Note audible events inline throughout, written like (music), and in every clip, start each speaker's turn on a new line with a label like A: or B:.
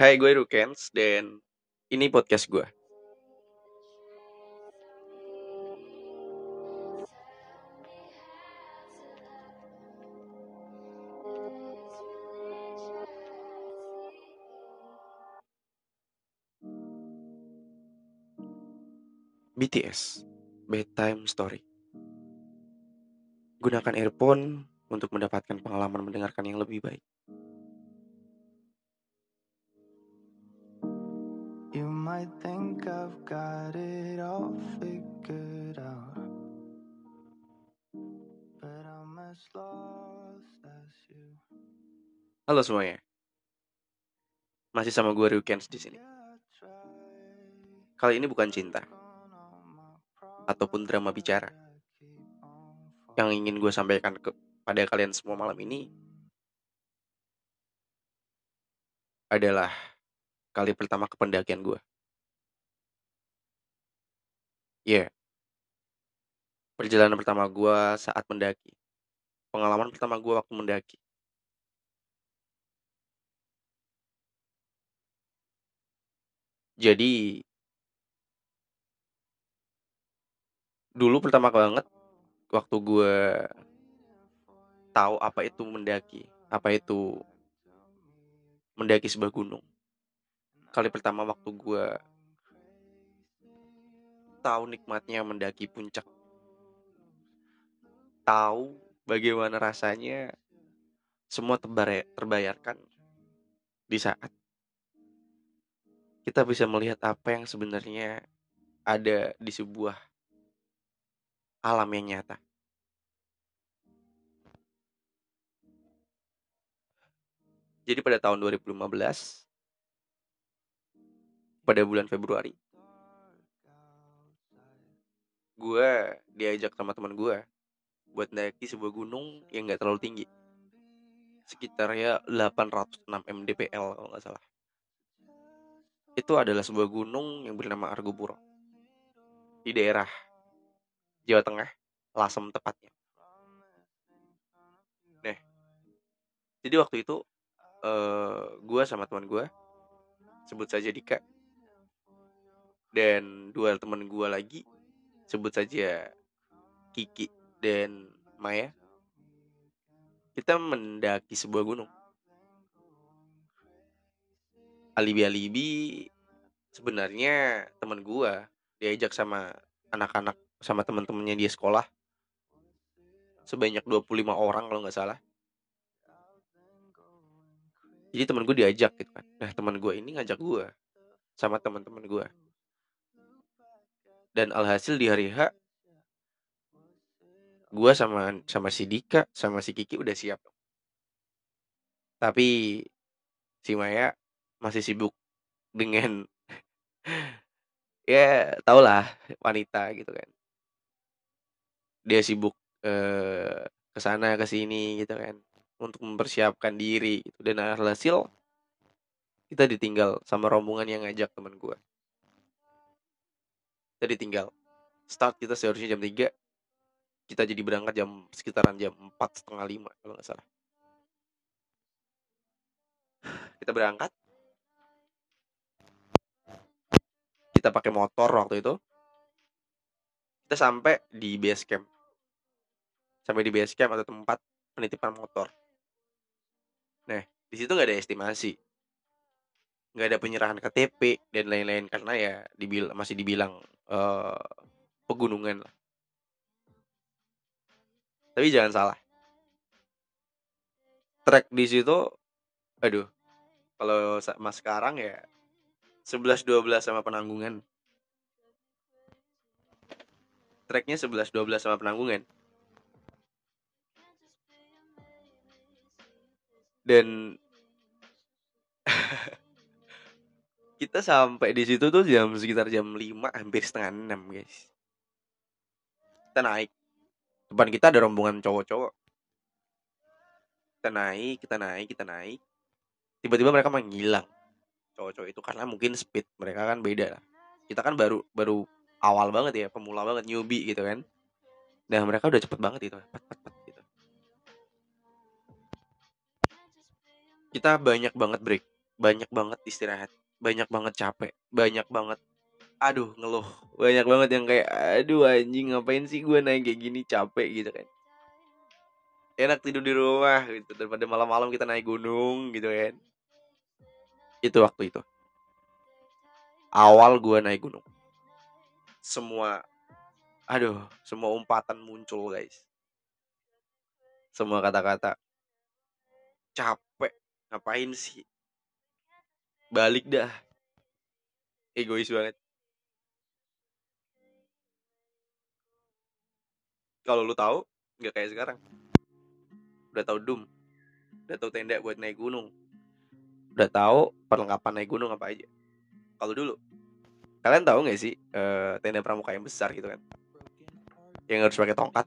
A: Hai, gue Rukens dan ini podcast gue. BTS Bedtime Story Gunakan earphone untuk mendapatkan pengalaman mendengarkan yang lebih baik. Halo semuanya. Masih sama gue Rukens di sini. Kali ini bukan cinta ataupun drama bicara. Yang ingin gue sampaikan kepada kalian semua malam ini adalah kali pertama kependakian gue. Ya, perjalanan pertama gue saat mendaki. Pengalaman pertama gue waktu mendaki. Jadi, dulu pertama banget waktu gue tahu apa itu mendaki, apa itu mendaki sebuah gunung. Kali pertama waktu gue tahu nikmatnya mendaki puncak. Tahu bagaimana rasanya semua terbayarkan di saat kita bisa melihat apa yang sebenarnya ada di sebuah alam yang nyata. Jadi pada tahun 2015 pada bulan Februari gue diajak sama teman gue buat mendaki sebuah gunung yang nggak terlalu tinggi. Sekitar ya 806 mdpl kalau nggak salah. Itu adalah sebuah gunung yang bernama Argopuro. Di daerah Jawa Tengah Lasem tepatnya. Nah jadi waktu itu eh gue sama teman gue sebut saja Dika dan dua teman gue lagi sebut saja Kiki dan Maya. Kita mendaki sebuah gunung. Alibi-alibi sebenarnya teman gua diajak sama anak-anak sama teman-temannya dia sekolah. Sebanyak 25 orang kalau nggak salah. Jadi teman gue diajak gitu kan. Nah teman gue ini ngajak gua sama teman-teman gua dan alhasil di hari H gua sama sama si Dika sama si Kiki udah siap. Tapi si Maya masih sibuk dengan (laughs) ya tau lah wanita gitu kan. Dia sibuk eh, ke sana ke sini gitu kan untuk mempersiapkan diri gitu. dan alhasil kita ditinggal sama rombongan yang ngajak teman gua kita ditinggal. Start kita seharusnya jam 3 kita jadi berangkat jam sekitaran jam empat setengah lima kalau nggak salah. Kita berangkat. Kita pakai motor waktu itu. Kita sampai di base camp. Sampai di base camp atau tempat penitipan motor. Nah di situ nggak ada estimasi. Nggak ada penyerahan KTP dan lain-lain karena ya dibil masih dibilang eh, pegunungan lah. Tapi jangan salah. Trek di situ aduh kalau sama sekarang ya 11 12 sama penanggungan. Treknya 11 12 sama penanggungan. Dan (laughs) (laughs) kita sampai di situ tuh jam sekitar jam 5 hampir setengah 6 guys. Kita naik. Depan kita ada rombongan cowok-cowok. Kita naik kita naik kita naik. Tiba-tiba mereka menghilang. Cowok-cowok itu karena mungkin speed mereka kan beda. Lah kita kan baru baru awal banget ya pemula banget newbie gitu kan. Nah mereka udah cepet banget itu. Gitu. kita banyak banget break. Banyak banget istirahat banyak banget capek banyak banget aduh ngeluh. Banyak banget yang kayak aduh anjing ngapain sih gue naik kayak gini capek gitu kan. Enak tidur di rumah gitu daripada malam-malam kita naik gunung gitu kan. Itu waktu itu. Awal gue naik gunung. Semua aduh semua umpatan muncul guys. Semua kata-kata capek ngapain sih balik dah. Egois banget. Kalau lu tahu nggak kayak sekarang. Udah tahu dum. Udah tahu tenda buat naik gunung. Udah tahu perlengkapan naik gunung apa aja. Kalau dulu kalian tahu nggak sih eh, tenda pramuka yang besar gitu kan? Yang harus pakai tongkat.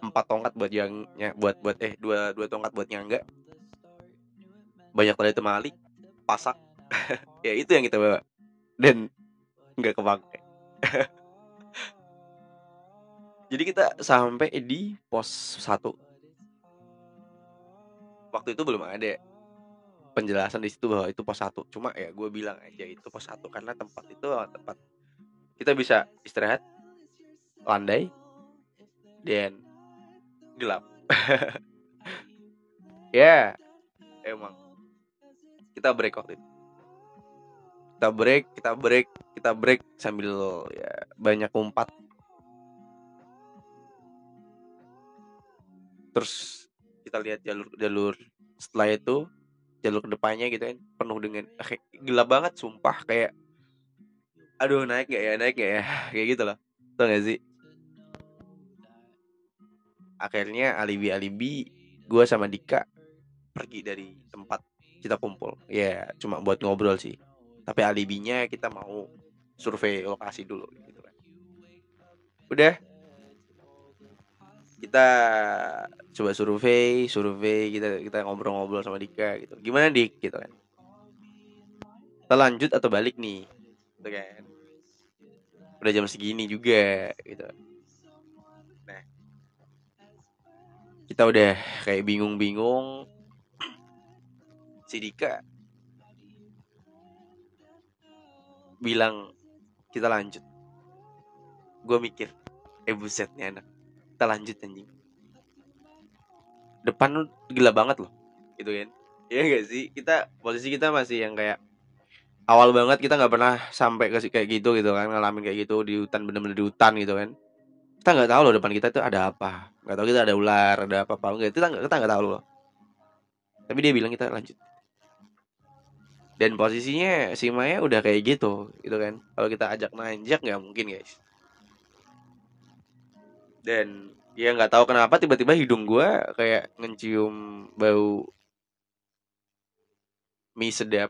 A: Empat tongkat buat yang nya- buat buat eh dua dua tongkat buat nyangga. Banyak tali temali pasak (laughs) ya itu yang kita bawa. Dan nggak kepake. (laughs) Jadi kita sampai di pos satu. Waktu itu belum ada penjelasan di situ bahwa itu pos satu. Cuma ya gue bilang aja itu pos satu karena tempat itu tempat kita bisa istirahat landai dan gelap. (laughs) Ya emang kita break waktu itu. Kita break kita break kita break sambil ya banyak umpat terus kita lihat jalur jalur setelah itu jalur ke depannya gitu kan penuh dengan gelap banget sumpah kayak aduh naik gak ya naik gak ya? (laughs) Kayak gitu loh. Tau gak sih? Akhirnya alibi alibi gue sama Dika pergi dari tempat kita kumpul. Ya cuma buat ngobrol sih. Tapi alibinya kita mau survei lokasi dulu gitu kan. Udah. Kita coba survei survei kita kita ngobrol-ngobrol sama Dika gitu. Gimana Dik? Gitu kan. Kita lanjut atau balik nih? Gitu kan. Udah jam segini juga gitu. Nah. Kita udah kayak bingung-bingung si Dika bilang kita lanjut. Gue mikir eh buset nih anak kita lanjut anjing. Depan gila banget loh gitu kan. Iya gak sih? Kita posisi kita masih yang kayak awal banget kita nggak pernah sampai ke kayak gitu gitu kan. Ngalamin kayak gitu di hutan bener-bener di hutan gitu kan. Kita nggak tahu loh depan kita itu ada apa. Nggak tahu kita ada ular ada apa apa enggak kita nggak kita nggak tahu loh. Tapi dia bilang kita lanjut dan posisinya si Maya udah kayak gitu gitu kan. Kalau kita ajak nanjak nggak mungkin guys. Dan ya nggak tahu kenapa tiba-tiba hidung gua kayak ngecium bau mie sedap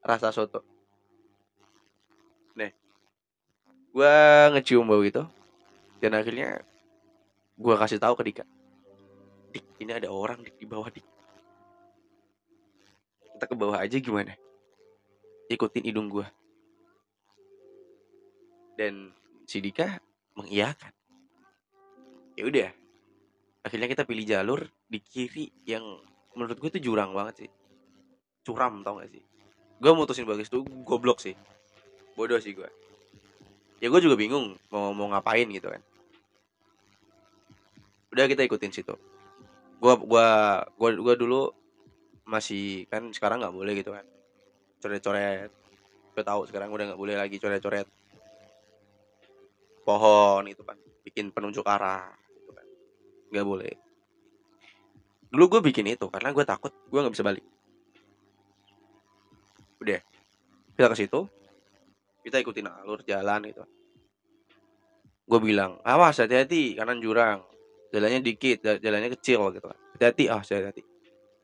A: rasa soto. Nih gua ngecium bau itu dan akhirnya gua kasih tahu ke Dika. Dik ini ada orang di bawah Dik kita ke bawah aja gimana? Ikutin hidung gua. Dan si Dika mengiyakan. Ya udah. Akhirnya kita pilih jalur di kiri yang menurut gue itu jurang banget sih. Curam tau gak sih? Gue mutusin bagus tuh goblok sih. Bodoh sih gue ya gue juga bingung mau mau ngapain gitu kan. Udah kita ikutin situ. Gue gua gua gua dulu masih kan sekarang nggak boleh gitu kan. Coret-coret. Gue tahu sekarang udah nggak boleh lagi coret-coret. Pohon itu kan. Bikin penunjuk arah gitu kan. Nggak boleh. Dulu gue bikin itu karena gue takut gue nggak bisa balik. Udah. Kita ke situ. Kita ikutin alur jalan gitu. Gue bilang awas hati-hati kanan jurang. Jalannya dikit ja- jalannya kecil gitu kan. Hati-hati ah hati-hati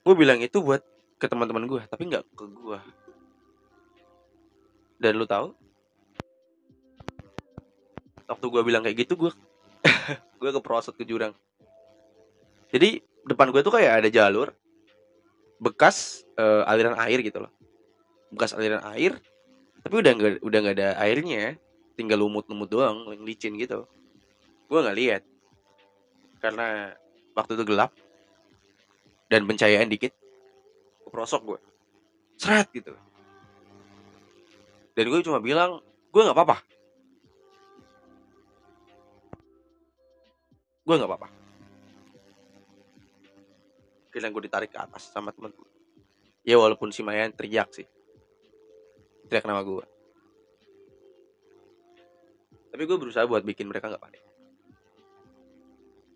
A: gue bilang itu buat ke teman-teman gue tapi nggak ke gue dan lu tahu? Waktu gue bilang kayak gitu gue (laughs) gue keprosot ke jurang. Jadi depan gue tuh kayak ada jalur bekas eh, aliran air gitu loh. Bekas aliran air tapi udah nggak udah nggak ada airnya. Tinggal lumut-lumut doang licin gitu. Gue nggak lihat. Karena waktu itu gelap dan pencahayaan dikit keprosok gue. Seret gitu. Dan gue cuma bilang gue nggak apa-apa. Gue nggak apa-apa. Kira gue ditarik ke atas sama teman-teman ya walaupun si Mayan teriak sih. Teriak nama gue. Tapi gue berusaha buat bikin mereka nggak panik.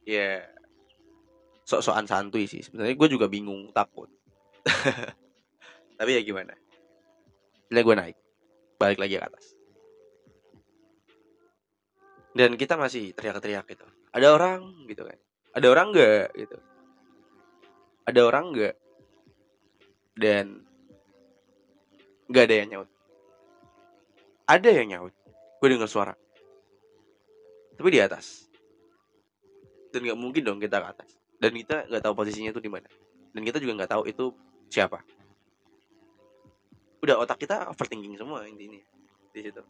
A: Ya sok-sokan santuy sih. Sebenarnya gue juga bingung takut. (laughs) Tapi ya gimana? Bila gue naik. Balik lagi ke atas. Dan kita masih teriak-teriak gitu. Ada orang gitu kan. Ada orang nggak gitu. Ada orang nggak. Dan nggak ada yang nyaut. Ada yang nyaut. Gue dengar suara. Tapi di atas. Dan nggak mungkin dong kita ke atas dan kita nggak tahu posisinya itu di mana. Dan kita juga nggak tahu itu siapa. Udah otak kita overthinking semua intinya di situ.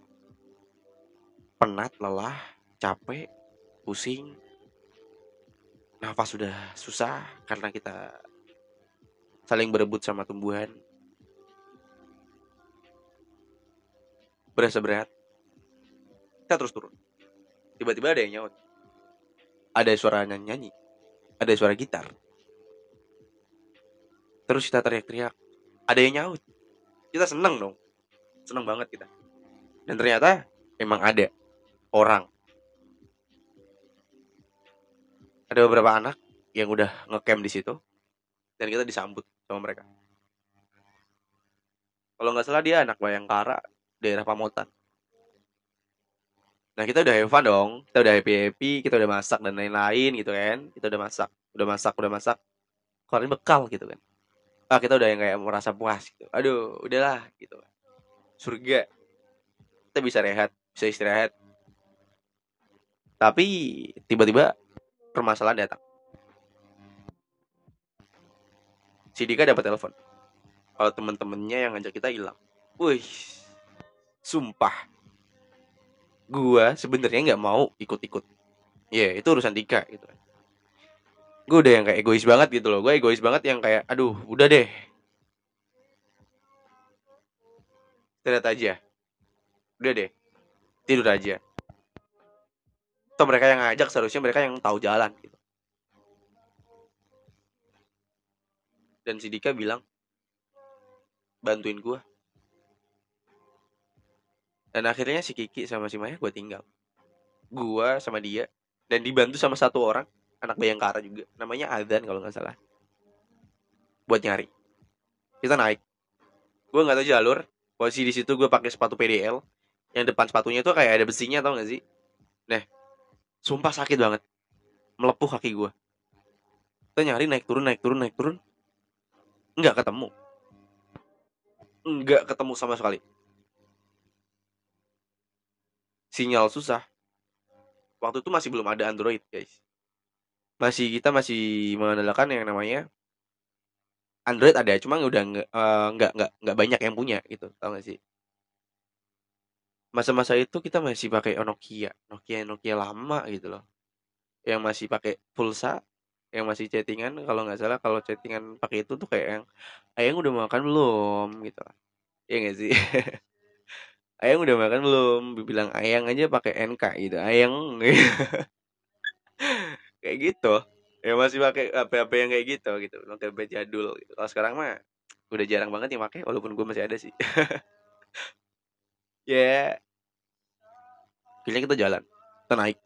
A: Penat lelah capek pusing. Nafas sudah susah karena kita saling berebut sama tumbuhan. Berasa berat. Kita terus turun. Tiba-tiba ada yang nyaut. Ada suara nyanyi ada suara gitar. Terus kita teriak-teriak ada yang nyaut. Kita seneng dong. Seneng banget kita. Dan ternyata emang ada orang. Ada beberapa anak yang udah ngecamp di situ dan kita disambut sama mereka. Kalau nggak salah dia anak Bayangkara daerah Pamotan nah kita udah have fun dong. Kita udah happy happy kita udah masak dan lain-lain gitu kan. Kita udah masak udah masak udah masak. Keluarin bekal gitu kan. Ah kita udah yang kayak merasa puas gitu. Aduh udahlah gitu. Surga. Kita bisa rehat bisa istirahat. Tapi tiba-tiba permasalahan datang. Si Dika dapat telepon. Kalau temen-temennya yang ngajak kita hilang. Wih sumpah gua sebenarnya nggak mau ikut-ikut. Ya yeah, itu urusan Dika gitu. Gue udah yang kayak egois banget gitu loh. Gue egois banget yang kayak aduh udah deh. Istirahat aja. Udah deh. Tidur aja. Atau mereka yang ngajak seharusnya mereka yang tahu jalan gitu. Dan si Dika bilang bantuin gue dan akhirnya si Kiki sama si Maya gue tinggal. Gue sama dia dan dibantu sama satu orang anak Bayangkara juga. Namanya Adan kalau nggak salah. Buat nyari. Kita naik. Gue nggak tahu jalur. Posisi di situ gue pakai sepatu PDL yang depan sepatunya tuh kayak ada besinya tau gak sih? Nah sumpah sakit banget. Melepuh kaki gue kita nyari naik turun naik turun naik turun. Nggak ketemu. Nggak ketemu sama sekali sinyal susah. Waktu itu masih belum ada Android guys. Masih kita masih mengandalkan yang namanya Android ada cuma udah nggak uh, nggak nggak nggak banyak yang punya gitu. Tau gak sih? Masa-masa itu kita masih pakai Nokia Nokia Nokia lama gitu loh. Yang masih pakai pulsa yang masih chattingan kalau nggak salah kalau chattingan pakai itu tuh kayak yang ayang udah makan belum? Gitu ya nggak sih (laughs) ayang udah makan belum? Bilang ayang aja pakai NK gitu ayang. (laughs) Kayak gitu. Ya masih pakai HP-HP yang kayak gitu gitu. Pakai HP jadul gitu. Kalau sekarang mah udah jarang banget yang pakai walaupun gue masih ada sih. (laughs) Ya. Yeah. kita jalan. Kita naik.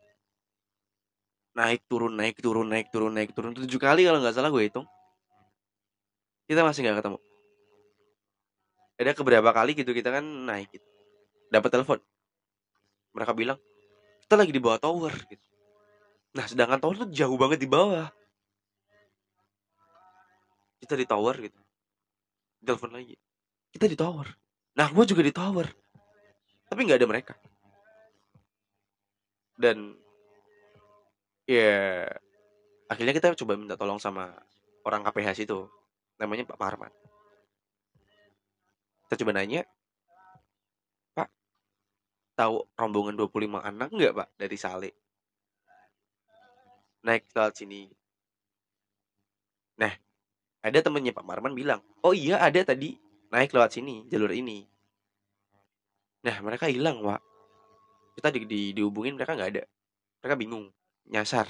A: Naik turun naik turun naik turun naik turun. Tujuh kali kalau nggak salah gue hitung. Kita masih nggak ketemu. Ada keberapa kali gitu kita kan naik gitu. Dapat telepon mereka bilang kita lagi di bawah tower gitu Nah, sedangkan tower tuh jauh banget di bawah. Kita di tower gitu. Telepon lagi. Kita di tower. Nah, gue juga di tower. Tapi nggak ada mereka. Dan ya akhirnya kita coba minta tolong sama orang KPH itu. Namanya Pak Parman. Kita coba nanya, tahu rombongan 25 anak nggak Pak dari Sale? naik lewat sini. Nah, ada temennya Pak Marman bilang, oh iya ada tadi. Naik lewat sini jalur ini. Nah mereka hilang pak. Kita di, di dihubungin mereka nggak ada. Mereka bingung nyasar.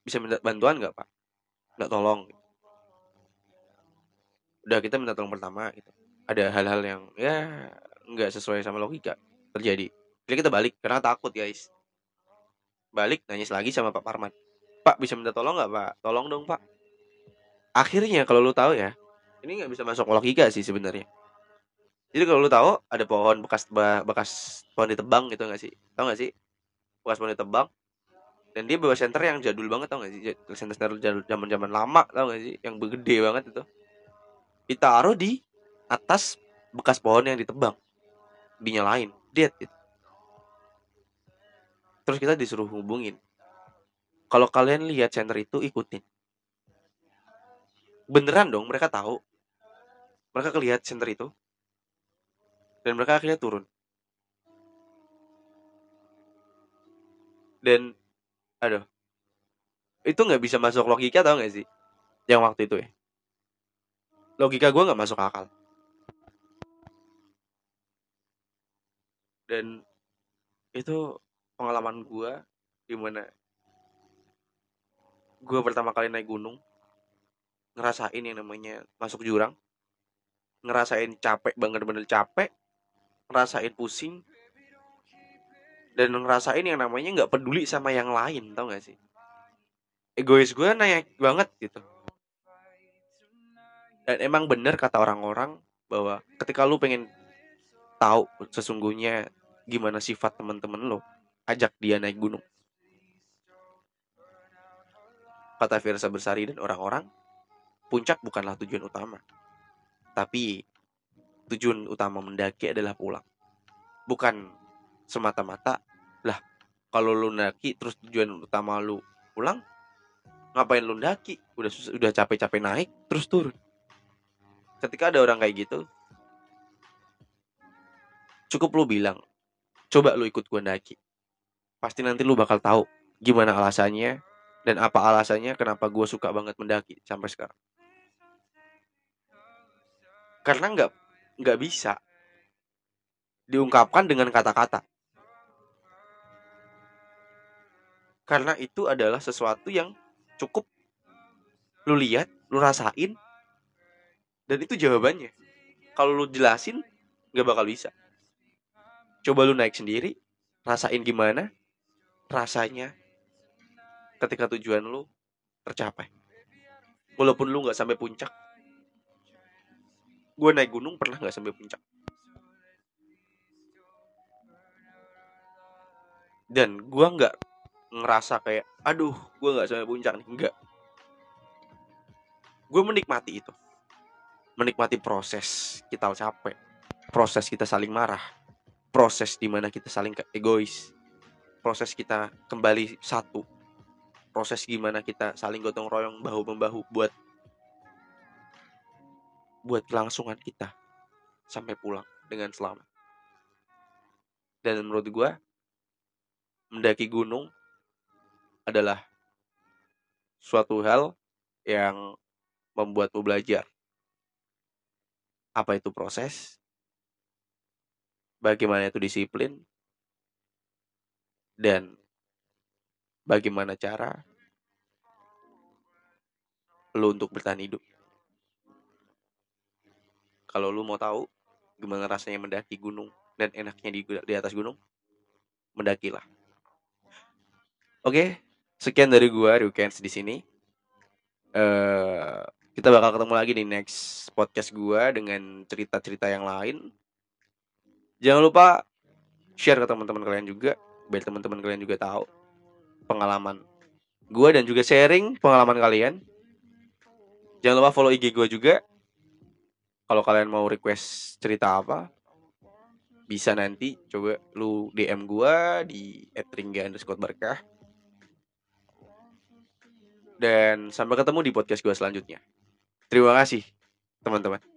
A: Bisa minta bantuan nggak pak? Nggak tolong. Udah kita minta tolong pertama gitu. Ada hal-hal yang ya nggak sesuai sama logika terjadi. Jadi kita balik karena takut guys. Balik nangis lagi sama Pak Parman. Pak bisa minta tolong nggak Pak? Tolong dong Pak. Akhirnya kalau lu tahu ya ini nggak bisa masuk logika sih sebenarnya. Jadi kalau lu tahu ada pohon bekas bekas pohon ditebang gitu nggak sih? Tahu nggak sih? Bekas pohon ditebang dan dia bawa center yang jadul banget tau gak sih? Center center zaman zaman lama tau gak sih? Yang gede banget itu. Ditaruh di atas bekas pohon yang ditebang dinyalain. Dead gitu. terus kita disuruh hubungin. Kalau kalian lihat center itu ikutin. Beneran dong mereka tahu. Mereka kelihat center itu. Dan mereka akhirnya turun. Dan aduh. Itu nggak bisa masuk logika tau gak sih? Yang waktu itu ya. Logika gue nggak masuk akal dan itu pengalaman gue di mana gue pertama kali naik gunung ngerasain yang namanya masuk jurang ngerasain capek banget bener capek ngerasain pusing dan ngerasain yang namanya nggak peduli sama yang lain tau gak sih? Egois gue naik banget gitu. Dan emang bener kata orang-orang bahwa ketika lu pengen tahu sesungguhnya gimana sifat teman-teman lo ajak dia naik gunung. Kata Firsa Bersari dan orang-orang puncak bukanlah tujuan utama tapi tujuan utama mendaki adalah pulang. Bukan semata-mata lah kalau lu naki terus tujuan utama lu pulang ngapain lu naki udah udah capek-capek naik terus turun. Ketika ada orang kayak gitu cukup lu bilang coba lu ikut gua naki pasti nanti lu bakal tahu gimana alasannya dan apa alasannya kenapa gue suka banget mendaki sampai sekarang karena nggak nggak bisa diungkapkan dengan kata-kata karena itu adalah sesuatu yang cukup lu lihat, lu rasain, dan itu jawabannya. Kalau lu jelasin, nggak bakal bisa. Coba lu naik sendiri, rasain gimana rasanya ketika tujuan lu tercapai. Walaupun lu nggak sampai puncak, gue naik gunung pernah nggak sampai puncak. Dan gue nggak ngerasa kayak aduh gue nggak sampai puncak nih. Enggak gue menikmati itu. Menikmati proses kita capek proses kita saling marah proses di mana kita saling egois proses kita kembali satu proses gimana kita saling gotong royong bahu membahu buat buat kelangsungan kita sampai pulang dengan selamat dan menurut gue mendaki gunung adalah suatu hal yang membuatmu belajar. Apa itu proses? Bagaimana itu disiplin? Dan bagaimana cara lu untuk bertahan hidup? Kalau lu mau tahu gimana rasanya mendaki gunung dan enaknya di, di atas gunung, mendakilah. Oke, sekian dari gua Rukens di sini. Uh, kita bakal ketemu lagi di next podcast gua dengan cerita-cerita yang lain. Jangan lupa share ke teman-teman kalian juga, biar teman-teman kalian juga tahu pengalaman gua dan juga sharing pengalaman kalian. Jangan lupa follow IG gua juga. Kalau kalian mau request cerita apa, bisa nanti coba lu DM gua di @ringga_berkah dan sampai ketemu di podcast gue selanjutnya. Terima kasih, teman-teman.